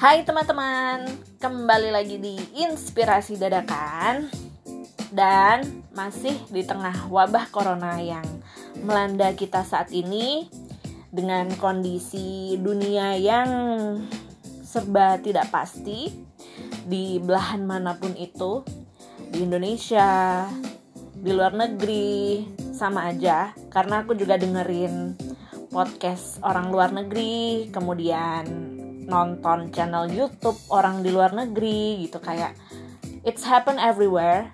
Hai teman-teman, kembali lagi di Inspirasi Dadakan. Dan masih di tengah wabah corona yang melanda kita saat ini Dengan kondisi dunia yang serba tidak pasti Di belahan mana pun itu Di Indonesia, di luar negeri, sama aja. Karena aku juga dengerin podcast orang luar negeri Kemudian nonton channel YouTube orang di luar negeri gitu kayak it's happen everywhere.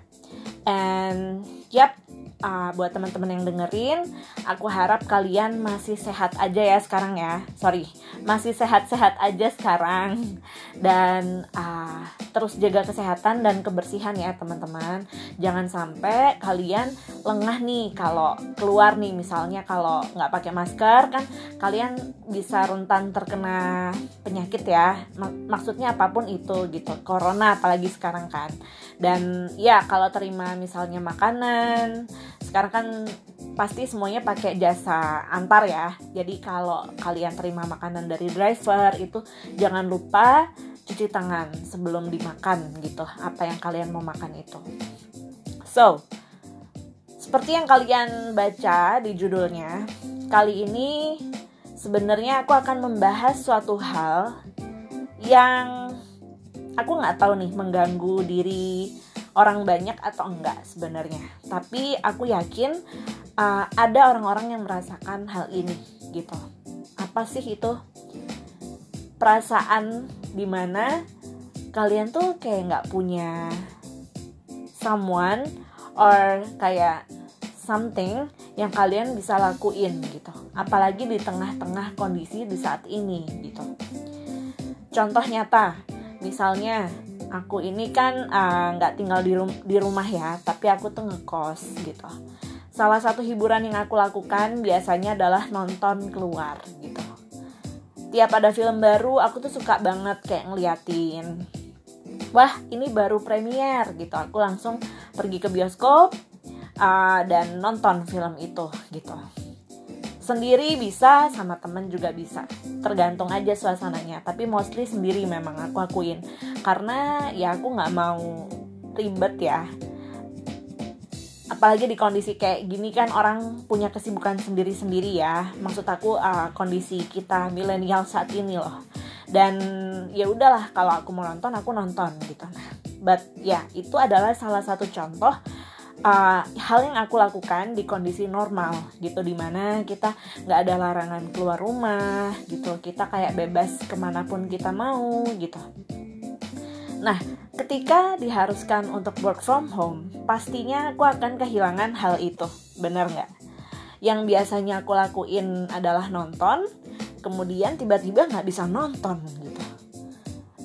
And yep uh, buat teman-teman yang dengerin aku harap kalian masih sehat aja ya sekarang ya. Sorry masih sehat-sehat aja sekarang. Dan uh, terus jaga kesehatan dan kebersihan ya teman-teman. Jangan sampai kalian lengah nih kalau keluar nih. Misalnya kalau nggak pakai masker kan kalian bisa rentan terkena penyakit ya. Maksudnya apa pun itu gitu. Corona apalagi sekarang kan. Dan ya kalau terima misalnya makanan sekarang kan pasti semuanya pakai jasa antar ya. Jadi kalau kalian terima makanan dari driver itu jangan lupa cuci tangan sebelum dimakan gitu. Apa yang kalian mau makan itu. So seperti yang kalian baca di judulnya kali ini sebenarnya aku akan membahas suatu hal yang aku nggak tahu nih mengganggu diri orang banyak atau enggak sebenarnya. Tapi aku yakin uh, ada orang-orang yang merasakan hal ini gitu. Apa sih itu? Perasaan di mana kalian tuh kayak nggak punya someone or kayak something yang kalian bisa lakuin gitu. Apalagi di tengah-tengah kondisi di saat ini gitu. Contoh nyata, misalnya aku ini kan eh, nggak uh, tinggal di, rum di rumah ya tapi aku tuh ngekos gitu. Salah satu hiburan yang aku lakukan biasanya adalah nonton keluar gitu. Tiap ada film baru aku tuh suka banget kayak ngeliatin wah ini baru premier gitu. Aku langsung pergi ke bioskop uh, dan nonton film itu gitu sendiri bisa sama temen juga bisa. Tergantung aja suasananya tapi mostly sendiri memang aku akuin. Karena ya aku nggak mau ribet ya. Apalagi di kondisi kayak gini kan orang punya kesibukan sendiri-sendiri ya. Maksud aku uh, kondisi kita milenial saat ini loh. Dan ya udahlah kalau aku mau nonton aku nonton gitu. Nah but ya itu adalah salah satu contoh uh, hal yang aku lakukan di kondisi normal gitu di mana kita nggak ada larangan keluar rumah gitu. Kita kayak bebas ke mana pun kita mau gitu. Nah ketika diharuskan untuk work from home pastinya aku akan kehilangan hal itu. Bener nggak? Yang biasanya aku lakuin adalah nonton kemudian tiba-tiba nggak bisa nonton gitu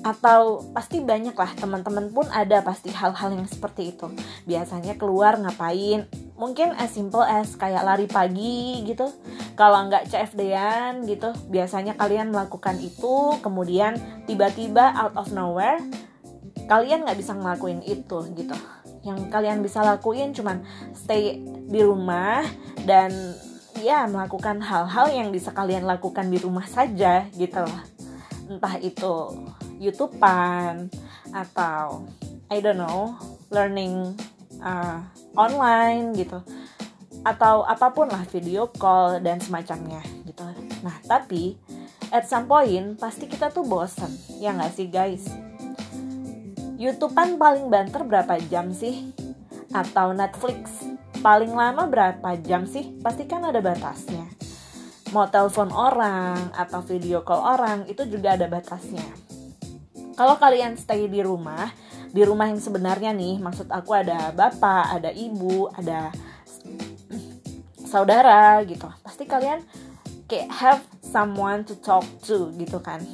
atau pasti banyak lah teman-teman pun ada pasti hal-hal yang seperti itu. Biasanya keluar ngapain? Mungkin as simple as kayak lari pagi gitu. Kalau nggak CFD-an gitu biasanya kalian melakukan itu kemudian tiba-tiba out of nowhere kalian nggak bisa ngelakuin itu gitu. Yang kalian bisa lakuin cuman stay di rumah dan ya melakukan hal-hal yang bisa kalian lakukan di rumah saja gitu loh entah itu YouTubean atau I don't know learning uh, online gitu. Atau apa pun lah video call dan semacamnya gitu. Nah tapi at some point pasti kita tuh bosen. Ya nggak sih guys? YouTubean paling banter berapa jam sih? Atau Netflix paling lama berapa jam sih? Pasti kan ada batasnya. Mau telepon orang atau video call orang itu juga ada batasnya kalau kalian stay di rumah di rumah yang sebenarnya nih maksud aku ada bapak ada ibu ada saudara gitu. Pasti kalian kayak have someone to talk to gitu kan.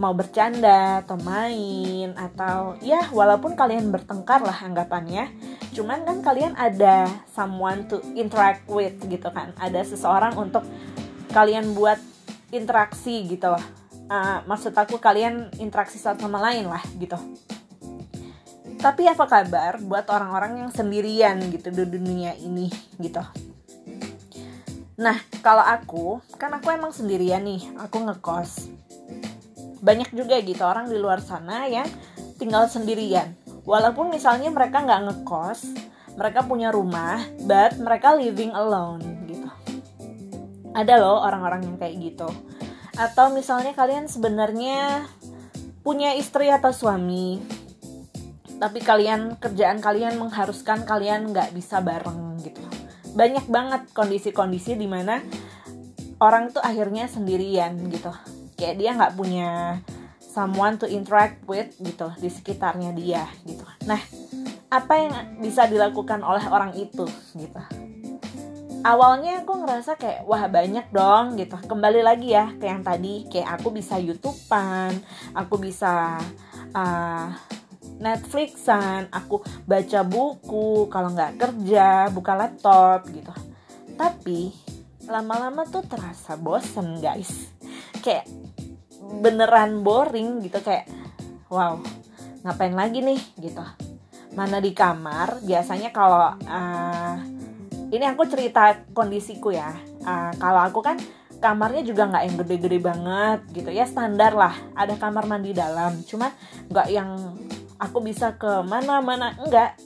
Mau bercanda atau main atau ya walaupun kalian bertengkar lah anggapannya. Cuman kan kalian ada someone to interact with gitu kan. Ada seseorang untuk kalian buat interaksi gitu. loh uh, maksud aku kalian interaksi satu sama lain lah gitu. Tapi apa kabar buat orang-orang yang sendirian gitu di dunia ini gitu? Nah kalau aku kan aku emang sendirian nih aku ngekos. Banyak juga gitu orang di luar sana yang tinggal sendirian. Walaupun misalnya mereka nggak ngekos mereka punya rumah but mereka living alone gitu. Ada loh orang-orang yang kayak gitu atau misalnya kalian sebenarnya punya istri atau suami tapi kalian kerjaan kalian mengharuskan kalian nggak bisa bareng gitu. Banyak banget kondisi-kondisi di mana orang tuh akhirnya sendirian gitu. Kayak dia nggak punya someone to interact with gitu di sekitarnya dia gitu. Nah apa yang bisa dilakukan oleh orang itu gitu awalnya aku ngerasa kayak wah banyak dong gitu kembali lagi ya ke yang tadi kayak aku bisa youtubean aku bisa uh, Netflixan, aku baca buku, kalau nggak kerja, buka laptop gitu. Tapi lama-lama tuh terasa bosen guys. Kayak beneran boring gitu kayak wow ngapain lagi nih gitu. Mana di kamar biasanya kalau uh, ini aku cerita kondisiku ya. Uh, kalau aku kan kamarnya juga nggak yang gede-gede banget gitu ya standar lah. Ada kamar mandi dalam cuman nggak yang aku bisa ke mana-mana enggak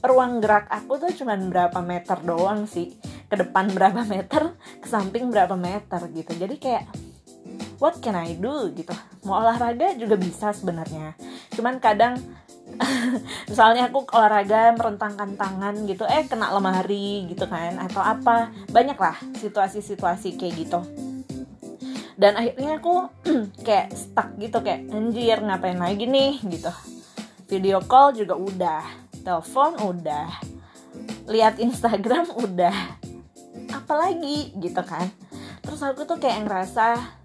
ruang gerak aku tuh cuman berapa meter doang sih. Ke depan berapa meter ke samping berapa meter gitu. Jadi kayak what can I do gitu? Mau olahraga juga bisa sebenarnya. Cuman kadang misalnya aku olahraga merentangkan tangan gitu eh kena lemari gitu kan atau apa. Banyak lah situasi-situasi kayak gitu. Dan akhirnya aku kayak stuck gitu kayak anjir ngapain lagi nih? gitu. Video call juga udah telepon udah lihat Instagram udah. Apalagi gitu kan. Terus aku tuh kayak ngerasa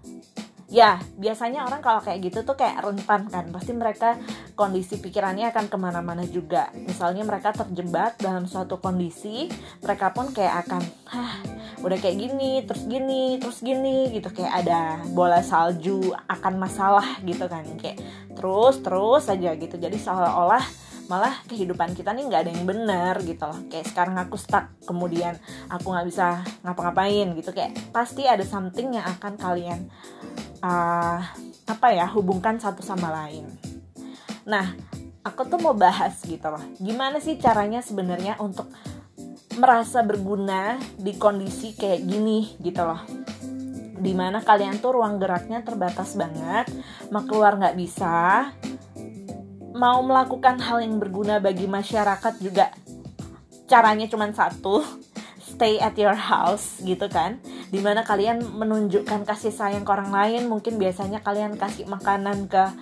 ya biasanya orang kalau kayak gitu tuh kayak rentan kan. Pasti mereka kondisi pikirannya akan ke mana-mana juga. Misalnya mereka terjebak dalam suatu kondisi mereka pun kayak akan Hah, udah kayak gini terus gini terus gini gitu. Kayak ada bola salju akan masalah gitu kan. Kayak terus terus aja gitu. Jadi seolah-olah malah kehidupan kita nih nggak ada yang benar gitu loh. Kayak sekarang aku stuck kemudian aku nggak bisa ngapa-ngapain gitu. Kayak pasti ada something yang akan kalian uh, apa ya hubungkan satu sama lain. Nah aku tuh mau bahas gitu loh. Gimana sih caranya sebenarnya untuk merasa berguna di kondisi kayak gini gitu loh? Di mana kalian tuh ruang geraknya terbatas banget mau keluar nggak bisa mau melakukan hal yang berguna bagi masyarakat juga caranya cuma satu stay at your house gitu kan di mana kalian menunjukkan kasih sayang ke orang lain mungkin biasanya kalian kasih makanan ke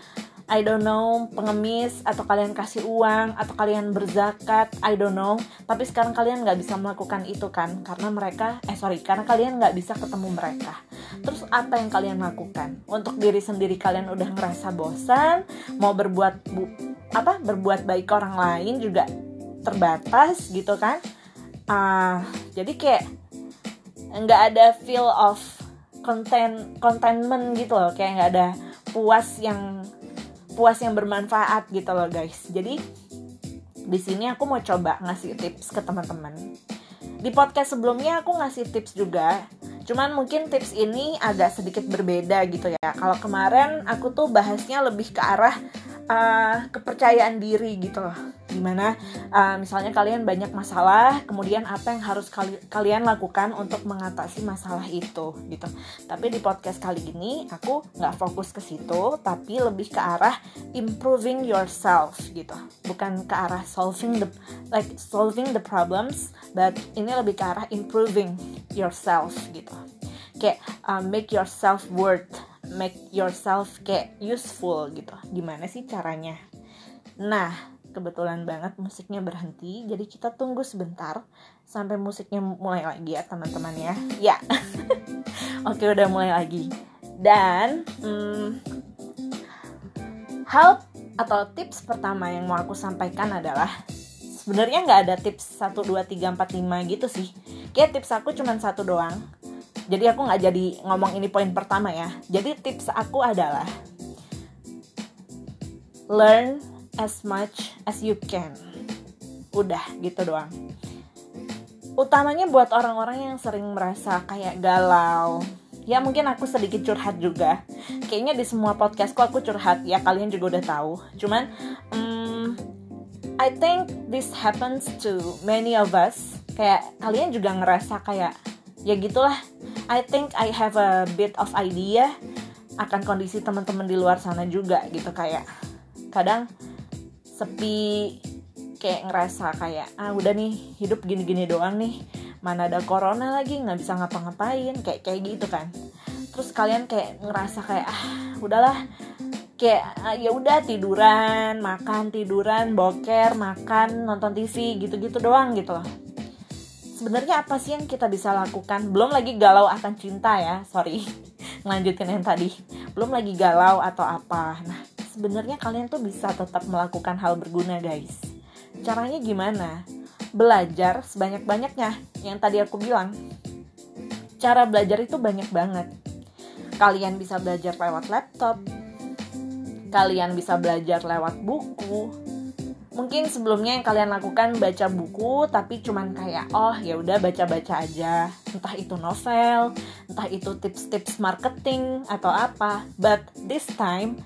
I don't know pengemis atau kalian kasih uang atau kalian berzakat I don't know. Tapi sekarang kalian nggak bisa melakukan itu kan karena mereka eh sorry karena kalian nggak bisa ketemu mereka. Terus apa yang kalian lakukan? Untuk diri sendiri kalian udah ngerasa bosan mau berbuat bu, apa berbuat baik ke orang lain juga terbatas gitu kan? Uh, jadi kayak nggak ada feel of content contentment gitu loh. Kayak nggak ada puas yang puas yang bermanfaat gitu loh guys. Jadi di sini aku mau coba ngasih tips ke teman-teman. Di podcast sebelumnya aku ngasih tips juga. Cuman mungkin tips ini agak sedikit berbeda gitu ya. Kalau kemarin aku tuh bahasnya lebih ke arah uh, kepercayaan diri gitu loh. Di mana uh, misalnya kalian banyak masalah kemudian apa yang harus kali kalian lakukan untuk mengatasi masalah itu gitu. Tapi di podcast kali ini aku nggak fokus ke situ tapi lebih ke arah improving yourself gitu. Bukan ke arah solving the like solving the problems but ini lebih ke arah improving yourself gitu. Kayak uh, make yourself worth make yourself kayak useful gitu. Gimana sih caranya? Nah kebetulan banget musiknya berhenti jadi kita tunggu sebentar sampai musiknya mulai lagi ya teman-teman ya. Ya. Oke udah mulai lagi. Dan hmm, hal atau tips pertama yang mau aku sampaikan adalah sebenarnya nggak ada tips 1, 2, 3, 4, 5 gitu sih. Kayak tips aku cuma satu doang jadi aku nggak jadi ngomong ini poin pertama ya. Jadi tips aku adalah learn as much as you can. Udah gitu doang. Utamanya buat orang-orang yang sering merasa kayak galau, ya mungkin aku sedikit curhat juga. Kayaknya di semua podcastku aku curhat. Ya kalian juga udah tahu. Cuman um, I think this happens to many of us. Kayak kalian juga ngerasa kayak ya gitulah I think I have a bit of idea akan kondisi teman-teman di luar sana juga gitu kayak kadang sepi kayak ngerasa kayak ah udah nih hidup gini-gini doang nih mana ada corona lagi nggak bisa ngapa-ngapain kayak kayak gitu kan. Terus kalian kayak ngerasa kayak ah udahlah kayak ah, ya udah tiduran makan tiduran boker makan nonton TV gitu-gitu doang gitu loh sebenarnya apa sih yang kita bisa lakukan belum lagi galau akan cinta ya sorry ngelanjutin yang tadi belum lagi galau atau apa nah sebenarnya kalian tuh bisa tetap melakukan hal berguna guys caranya gimana belajar sebanyak-banyaknya yang tadi aku bilang. Cara belajar itu banyak banget. Kalian bisa belajar lewat laptop. Kalian bisa belajar lewat buku. Mungkin sebelumnya yang kalian lakukan baca buku tapi cuman kayak oh ya udah baca-baca aja. Entah itu novel, entah itu tips-tips marketing atau apa. But this time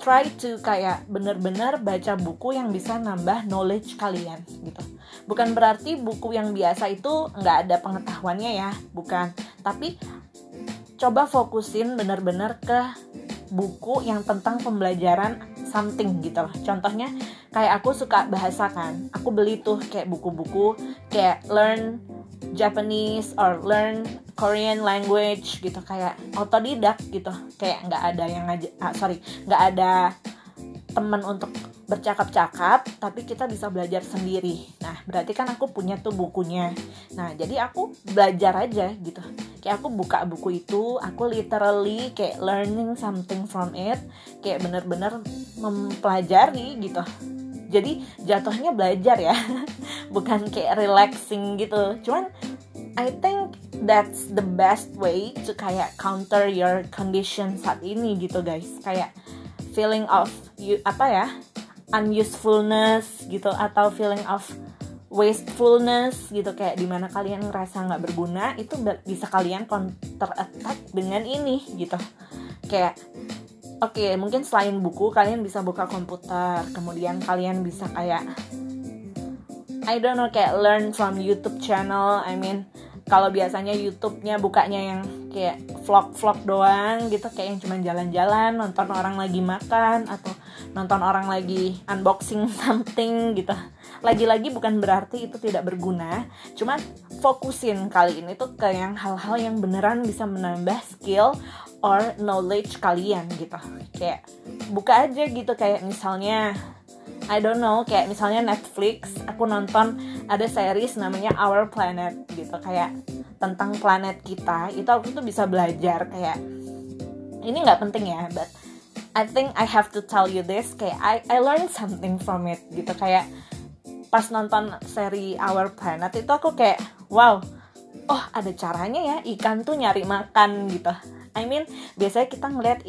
try to kayak bener-bener baca buku yang bisa nambah knowledge kalian gitu bukan berarti buku yang biasa itu nggak ada pengetahuannya ya bukan tapi coba fokusin bener-bener ke buku yang tentang pembelajaran something gitu. Loh contohnya kayak aku suka bahasa kan. Aku beli tuh kayak buku-buku kayak learn Japanese or learn Korean language gitu. Kayak otodidak gitu. Kayak nggak ada yang ngajak ah, sorry nggak ada teman untuk bercakap-cakap tapi kita bisa belajar sendiri. Nah berarti kan aku punya tuh bukunya. Nah jadi aku belajar aja gitu. Kayak aku buka buku itu aku literally kayak learning something from it kayak bener-bener mempelajari gitu. Jadi jatuhnya belajar ya bukan kayak relaxing gitu. Cuman I think that's the best way to kayak counter your condition saat ini gitu guys. Kayak feeling of you apa ya unusefulness gitu atau feeling of wastefulness gitu. Kayak di mana kalian ngerasa nggak berguna itu bisa kalian counter attack dengan ini gitu. Kayak oke okay, mungkin selain buku kalian bisa buka komputer. Kemudian kalian bisa kayak I don't know kayak learn from YouTube channel I mean kalau biasanya YouTube-nya bukanya yang kayak vlog-vlog doang gitu kayak yang cuma jalan-jalan nonton orang lagi makan atau nonton orang lagi unboxing something gitu. Lagi-lagi bukan berarti itu tidak berguna cuma fokusin kali ini tuh ke yang hal-hal yang beneran bisa menambah skill or knowledge kalian gitu. Kayak buka aja gitu kayak misalnya I don't know kayak misalnya Netflix aku nonton ada series namanya Our Planet gitu kayak tentang planet kita. Itu aku tuh bisa belajar kayak ini nggak penting ya but I think I have to tell you this kayak I I learned something from it gitu. Kayak pas nonton seri Our Planet itu aku kayak wow oh ada caranya ya ikan tuh nyari makan gitu I mean biasanya kita ngeliat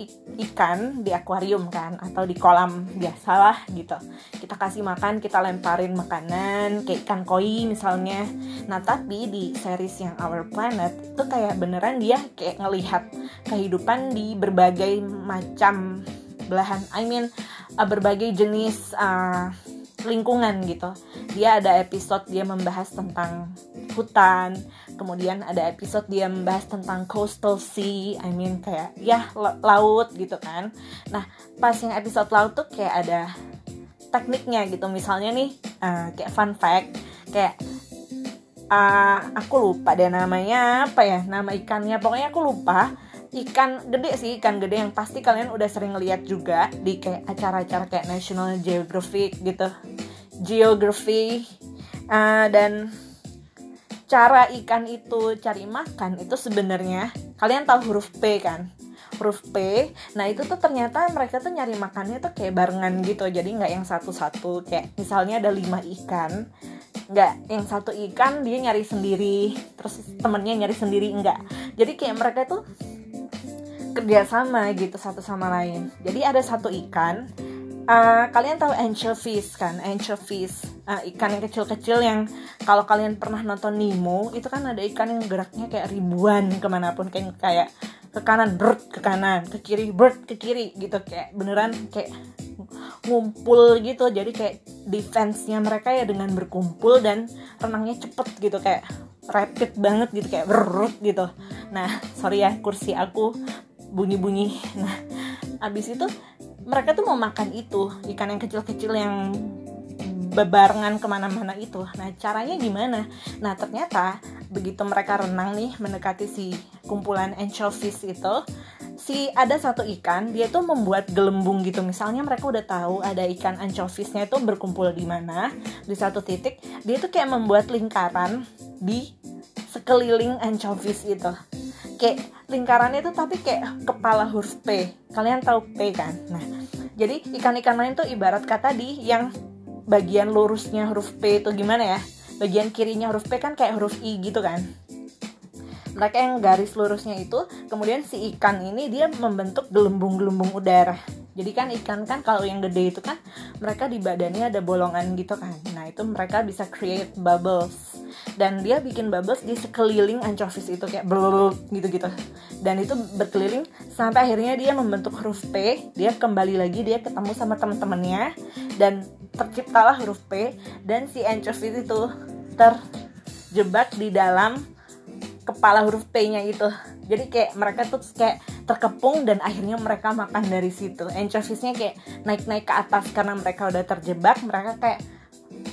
ikan di akuarium kan atau di kolam biasalah gitu. Kita kasih makan kita lemparin makanan kayak ikan koi misalnya. Nah tapi di series yang Our Planet itu kayak beneran dia kayak ngelihat kehidupan di berbagai macam belahan I mean uh, berbagai jenis uh, lingkungan gitu. Dia ada episode dia membahas tentang hutan kemudian ada episode dia membahas tentang coastal sea I mean kayak ya laut gitu kan. Nah pas yang episode laut tuh kayak ada tekniknya gitu. Misalnya nih uh, kayak fun fact kayak uh, aku lupa deh namanya apa ya nama ikannya. Pokoknya aku lupa ikan gede sih ikan gede yang pasti kalian udah sering lihat juga di kayak acara-acara kayak National Geographic gitu. Geography uh, dan cara ikan itu cari makan itu sebenarnya kalian tahu huruf P kan? Huruf P nah itu tuh ternyata mereka tuh nyari makannya tuh kayak barengan gitu. Jadi nggak yang satu-satu. Kayak misalnya ada lima ikan nggak yang satu ikan dia nyari sendiri terus temennya nyari sendiri enggak jadi kayak mereka tuh kerjasama gitu satu sama lain. Jadi ada satu ikan uh, kalian tahu anchovies kan? Anchovies uh, ikan yang kecil-kecil yang kalau kalian pernah nonton Nemo itu kan ada ikan yang geraknya kayak ribuan ke mana pun kayak kayak ke kanan bird ke kanan ke kiri bird ke kiri gitu kayak beneran kayak ngumpul gitu. Jadi kayak defense-nya mereka ya dengan berkumpul dan renangnya cepet gitu kayak rapid banget gitu kayak berut gitu. Nah sorry ya kursi aku bunyi-bunyi. Nah abis itu mereka tuh mau makan itu ikan yang kecil-kecil yang bebarengan ke mana-mana itu. Nah caranya gimana? Nah ternyata begitu mereka renang nih mendekati si kumpulan anchovies itu si ada satu ikan dia tuh membuat gelembung gitu. Misalnya mereka udah tahu ada ikan anchoviesnya itu berkumpul di mana di satu titik dia tuh kayak membuat lingkaran di sekeliling anchovies itu. Kayak lingkarannya itu tapi kayak kepala huruf P. Kalian tahu P kan? Nah jadi ikan-ikan lain tuh ibarat kata di yang bagian lurusnya huruf P itu gimana ya? Bagian kirinya huruf P kan kayak huruf I gitu kan? Mereka yang garis lurusnya itu kemudian si ikan ini dia membentuk gelembung-gelembung udara. Jadi kan ikan kan kalau yang gede itu kan mereka di badannya ada bolongan gitu kan. Nah itu mereka bisa create bubbles. Dan dia bikin bubbles di sekeliling anchovies itu kayak blub gitu-gitu. Dan itu berkeliling sampai akhirnya dia membentuk huruf P. Dia kembali lagi dia ketemu sama teman-temannya dan terciptalah huruf P dan si anchovies itu terjebak di dalam kepala huruf P-nya itu. Jadi kayak mereka tuh kayak terkepung dan akhirnya mereka makan dari situ. Anchoviesnya kayak naik-naik ke atas karena mereka udah terjebak mereka kayak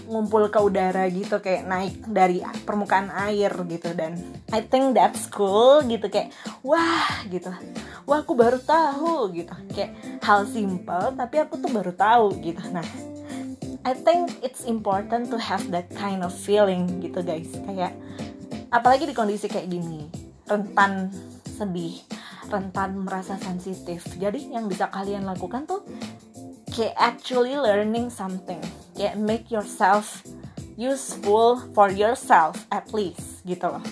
ngumpul ke udara gitu kayak naik dari permukaan air gitu. Dan I think that's cool gitu kayak wah gitu. Wah aku baru tahu gitu. Kayak hal simple tapi aku tuh baru tahu gitu. Nah I think it's important to have that kind of feeling gitu guys. Kayak apalagi di kondisi kayak gini rentan sedih rentan merasa sensitif. Jadi yang bisa kalian lakukan tuh kayak actually learning something. Kayak make yourself useful for yourself at least gitu loh.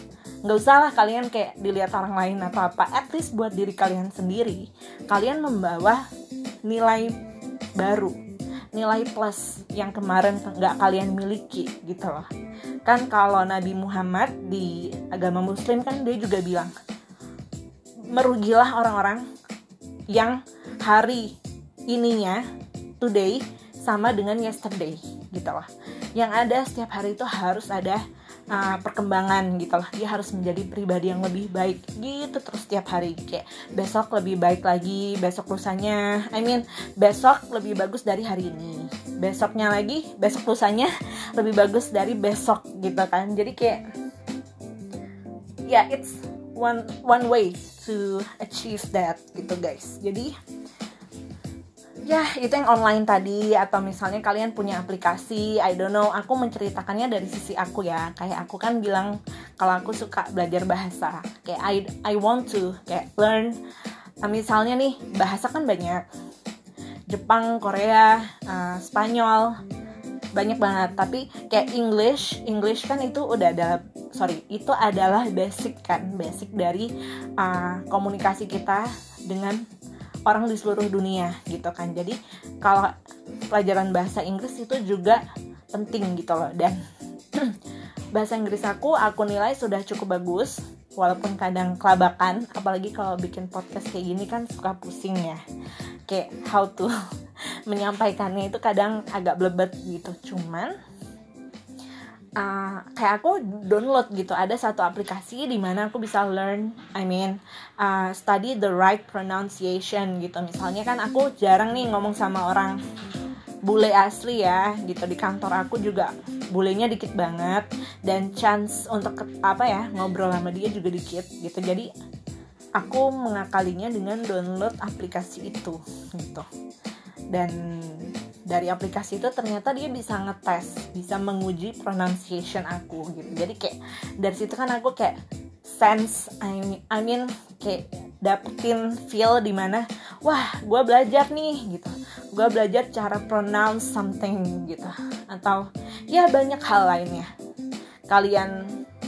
Nggak usah lah kalian kayak dilihat orang lain atau apa. At least buat diri kalian sendiri kalian membawa nilai baru nilai plus yang kemarin nggak kalian miliki gitu loh. Kan kalau Nabi Muhammad di agama Muslim kan dia juga bilang merugilah orang-orang yang hari ininya today sama dengan yesterday gitu loh. Yang ada setiap hari itu harus ada uh, perkembangan gitu loh dia harus menjadi pribadi yang lebih baik gitu terus setiap hari. Kayak besok lebih baik lagi besok lusanya I mean besok lebih bagus dari hari ini. Besoknya lagi besok lusanya lebih bagus dari besok gitu kan. Jadi kayak ya yeah, it's one one way to achieve that gitu guys. Jadi ya itu yang online tadi. Atau misalnya kalian punya aplikasi I don't know. Aku menceritakannya dari sisi aku ya. Kayak aku kan bilang kalau aku suka belajar bahasa. Kayak I I want to kayak learn. Nah, misalnya nih bahasa kan banyak. Jepang Korea uh, Spanyol banyak banget. Tapi kayak English English kan itu udah ada sorry itu adalah basic kan. Basic dari uh, komunikasi kita dengan orang di seluruh dunia gitu kan. Jadi kalau pelajaran bahasa Inggris itu juga penting gitu loh. Dan bahasa Inggris aku aku nilai sudah cukup bagus walaupun kadang kelabakan. Apalagi kalau bikin podcast kayak gini kan suka pusing ya. Kayak how to menyampaikannya itu kadang agak blebet gitu. Cuman uh, kayak aku download gitu. Ada satu aplikasi di mana aku bisa learn I mean uh, study the right pronunciation gitu. Misalnya kan aku jarang nih ngomong sama orang bule asli ya gitu. Di kantor aku juga bulenya dikit banget. Dan chance untuk apa ya ngobrol sama dia juga dikit gitu. Jadi aku mengakalinya dengan download aplikasi itu gitu. Dan dari aplikasi itu ternyata dia bisa ngetes bisa menguji pronunciation aku gitu. Jadi kayak dari situ kan aku kayak sense I mean, I mean kayak dapetin feel di mana wah gue belajar nih gitu. Gue belajar cara pronounce something gitu. Atau ya banyak hal lainnya. Kalian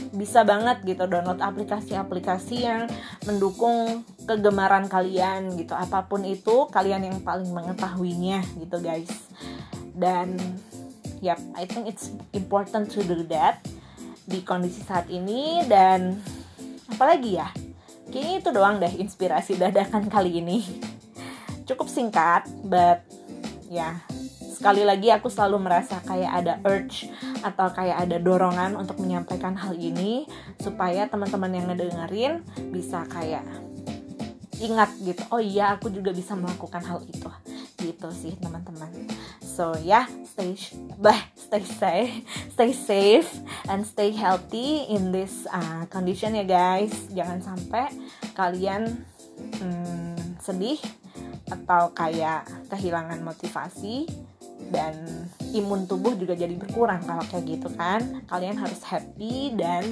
bisa banget gitu download aplikasi-aplikasi yang mendukung kegemaran kalian gitu. Apa pun itu kalian yang paling mengetahuinya gitu guys. Dan yep I think it's important to do that di kondisi saat ini. Dan apalagi ya kayaknya itu doang deh inspirasi dadakan kali ini. Cukup singkat but ya sekali lagi aku selalu merasa kayak ada urge atau kayak ada dorongan untuk menyampaikan hal ini supaya teman-teman yang ngedengerin bisa kayak ingat gitu oh iya aku juga bisa melakukan hal itu. Gitu sih teman-teman. So ya yeah, stay bah stay safe stay safe and stay healthy in this uh, condition ya guys. Jangan sampai kalian hmm, sedih atau kayak kehilangan motivasi dan imun tubuh juga jadi berkurang kalau kayak gitu kan. Kalian harus happy dan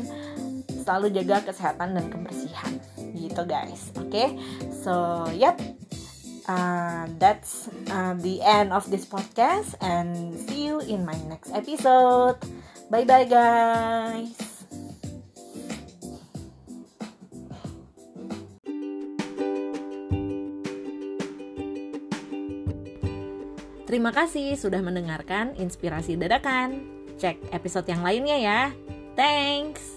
selalu jaga kesehatan dan kebersihan. Gitu guys. Oke? Okay? so yep. Uh, that's uh, the end of this podcast and see you in my next episode. Bye bye guys Terima kasih sudah mendengarkan inspirasi dadakan. Cek episode yang lainnya ya. Thanks.